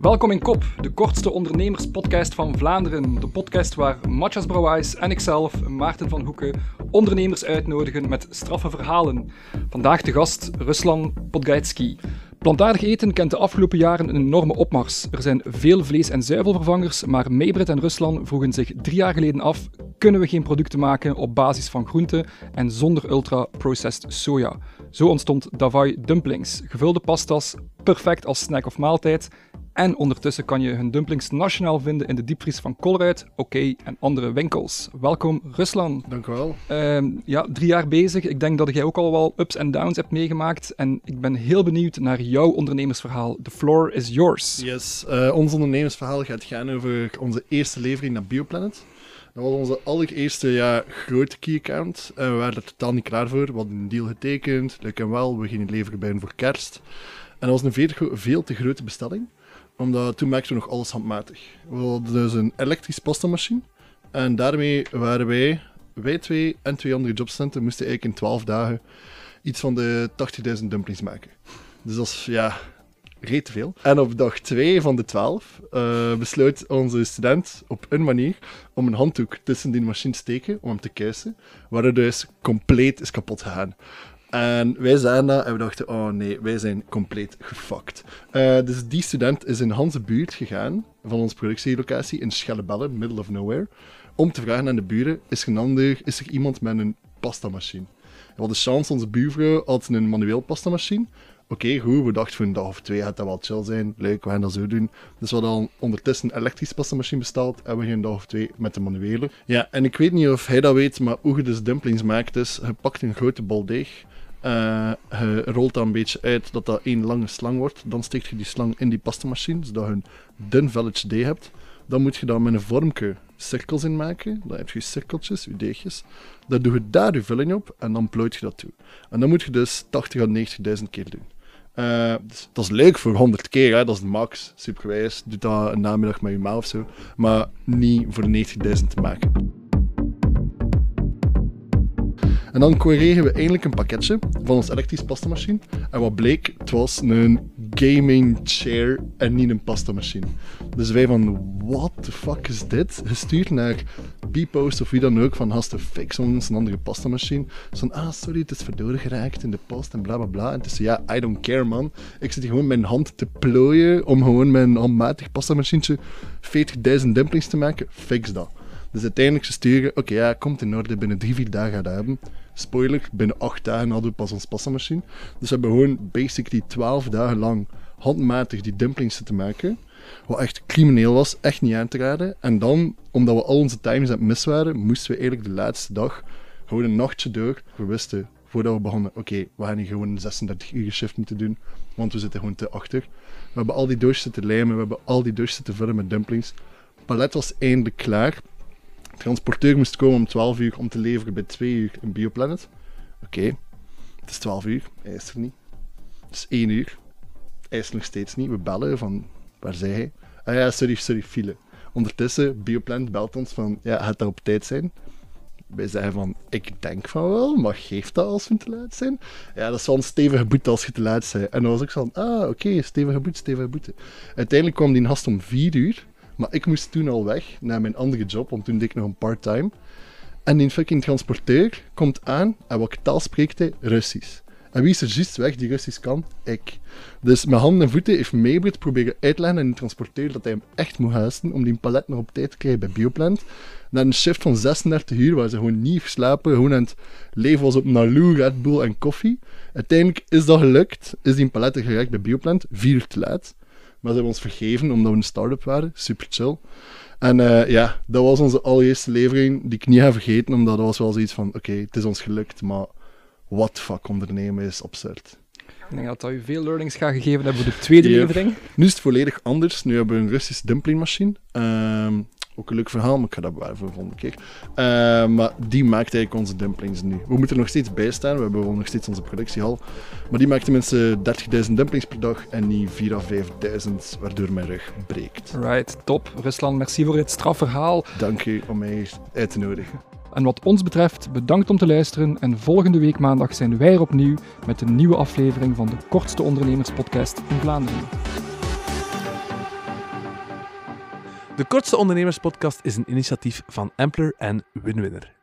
Welkom in Kop, de kortste ondernemerspodcast van Vlaanderen. De podcast waar Matjas Brouwijs en ikzelf, Maarten van Hoeken, ondernemers uitnodigen met straffe verhalen. Vandaag de gast Ruslan Podgaitsky. Plantaardig eten kent de afgelopen jaren een enorme opmars. Er zijn veel vlees- en zuivelvervangers, maar Maybrit en Ruslan vroegen zich drie jaar geleden af: kunnen we geen producten maken op basis van groenten en zonder ultra-processed soja? Zo ontstond Davai Dumplings, gevulde pastas, perfect als snack of maaltijd. En ondertussen kan je hun dumplings nationaal vinden in de diepvries van Colruyt, Oké en andere winkels. Welkom, Ruslan. Dank u wel. Ehm, ja, drie jaar bezig. Ik denk dat jij ook al wel ups en downs hebt meegemaakt. En ik ben heel benieuwd naar jouw ondernemersverhaal. The floor is yours. Yes, uh, ons ondernemersverhaal gaat gaan over onze eerste levering naar Bioplanet. Dat was onze allereerste ja, grote key account. En we waren er totaal niet klaar voor. We hadden een deal getekend. Leuk en wel, we gingen leveren bij hen voor kerst. En dat was een veel, te grote bestelling omdat toen maakten we nog alles handmatig. We hadden dus een elektrische pastamachine. En daarmee waren wij, wij twee en twee andere jobcenten, moesten eigenlijk in 12 dagen iets van de 80.000 dumplings maken. Dus dat is, ja, reet veel. En op dag 2 van de 12 uh, besloot onze student op een manier om een handdoek tussen die machine te steken om hem te kuisen, waardoor dus compleet is kapot gegaan. En wij zagen dat en we dachten, oh nee, wij zijn compleet gefucked. Uh, dus die student is in Hans buurt gegaan, van onze productielocatie in Schellebelle, middle of nowhere, om te vragen aan de buren, is er, is er iemand met een pastamachine? We hadden de chance, onze buurvrouw had een manueel pastamachine. Oké, okay, goed, we dachten voor een dag of twee gaat dat wel chill zijn. Leuk, we gaan dat zo doen. Dus we hadden ondertussen een elektrische pastamachine besteld en we gingen een dag of twee met de manuele. Ja, en ik weet niet of hij dat weet, maar hoe je dus dumplings maakt is, je pakt een grote bal deeg, uh, je rolt dat een beetje uit dat dat één lange slang wordt. Dan steek je die slang in die pastamachine, zodat je een dun velletje deeg hebt. Dan moet je dan met een vormke cirkels in maken. Dan heb je cirkeltjes, je deegjes. Dan doe je daar je vulling op en dan plooit je dat toe. En dan moet je dus 80 à 90.000 keer doen. Dus dat is leuk voor 100 keer, hè? dat is de max. Supergewijs. Doe dat een namiddag met je ma of zo. Maar niet voor 90.000 te maken. En dan kregen we eindelijk een pakketje van ons elektrische pastamachine. En wat bleek, het was een gaming chair en niet een pastamachine. Dus wij van, what the fuck is dit? Gestuurd naar B-Post of wie dan ook, van hast fix ons een andere pastamachine. Zo van, ah sorry, het is verloren geraakt in de post en bla bla bla. En tussen, ja, I don't care man. Ik zit gewoon mijn hand te plooien om gewoon mijn handmatig pastamachientje 40.000 dumplings te maken. Fix dat. Dus uiteindelijk ze sturen, oké, ja, komt in orde, binnen drie, vier dagen gaat dat hebben. Spoiler, binnen acht dagen hadden we pas ons passamachine. Dus we hebben gewoon basically twaalf dagen lang handmatig die dumplings zitten maken. Wat echt crimineel was, echt niet aan te raden. En dan, omdat we al onze times mis waren, moesten we eigenlijk de laatste dag gewoon een nachtje door. We wisten, voordat we begonnen, oké, we gaan hier gewoon een 36 uur shift moeten doen, want we zitten gewoon te achter. We hebben al die doosjes zitten lijmen, we hebben al die doosjes zitten vullen met dumplings. Het palet was eindelijk klaar transporteur moest komen om 12 uur om te leveren bij 2 uur in Bioplanet. Oké, het is 12 uur, hij is er niet. Het is 1 uur, hij is nog steeds niet. We bellen van, waar zei hij? Ah ja, sorry, sorry, file. Ondertussen, Bioplanet belt ons van, ja, gaat dat op tijd zijn? Wij zeggen van, ik denk van wel, maar geeft dat als we te laat zijn? Ja, dat is wel een stevige boete als je te laat bent. En dan was ik zo van, ah, oké, stevige boete, stevige boete. Uiteindelijk kwam die gast om 4 uur. Maar ik moest toen al weg naar mijn andere job, want toen deed ik nog een part-time. En die fucking transporteur komt aan en welke taal spreekt hij? Russisch. En wie is er juist weg die Russisch kan? Ik. Dus met handen en voeten heeft Maybrit proberen uitleggen aan die transporteur dat hij hem echt moet huizen om die palet nog op tijd te krijgen bij Bioplant. Na een shift van 36 uur waar ze gewoon niet slapen, gewoon aan het leven was op Naloo, Red Bull en koffie. Uiteindelijk is dat gelukt, is die palet er geraakt bij Bioplant, vier uur te laat. Maar ze hebben ons vergeven omdat we een start-up waren. Super chill. En uh, ja, dat was onze allereerste levering die ik niet ga vergeten, omdat dat was wel zoiets van, oké, het is ons gelukt, maar what fuck ondernemen is absurd. Ik denk dat dat u veel learnings gaat gegeven hebben voor de tweede levering. Nu is het volledig anders. Nu hebben we een Russische dumplingmachine. Um, ook een leuk verhaal, maar ik ga dat bewaren voor de volgende keer. Uh, maar die maakt eigenlijk onze dumplings nu. We moeten er nog steeds bij staan, we hebben nog steeds onze productiehal. Maar die maakt tenminste 30.000 dumplings per dag en niet 4.000 à 5.000, waardoor mijn rug breekt. Right, top. Rusland, merci voor het strafverhaal. Dank u om mij uit te nodigen. En wat ons betreft, bedankt om te luisteren en volgende week maandag zijn wij er opnieuw met een nieuwe aflevering van de kortste ondernemerspodcast in Vlaanderen. De Kortste Ondernemerspodcast is een initiatief van Ampler en Winwinner.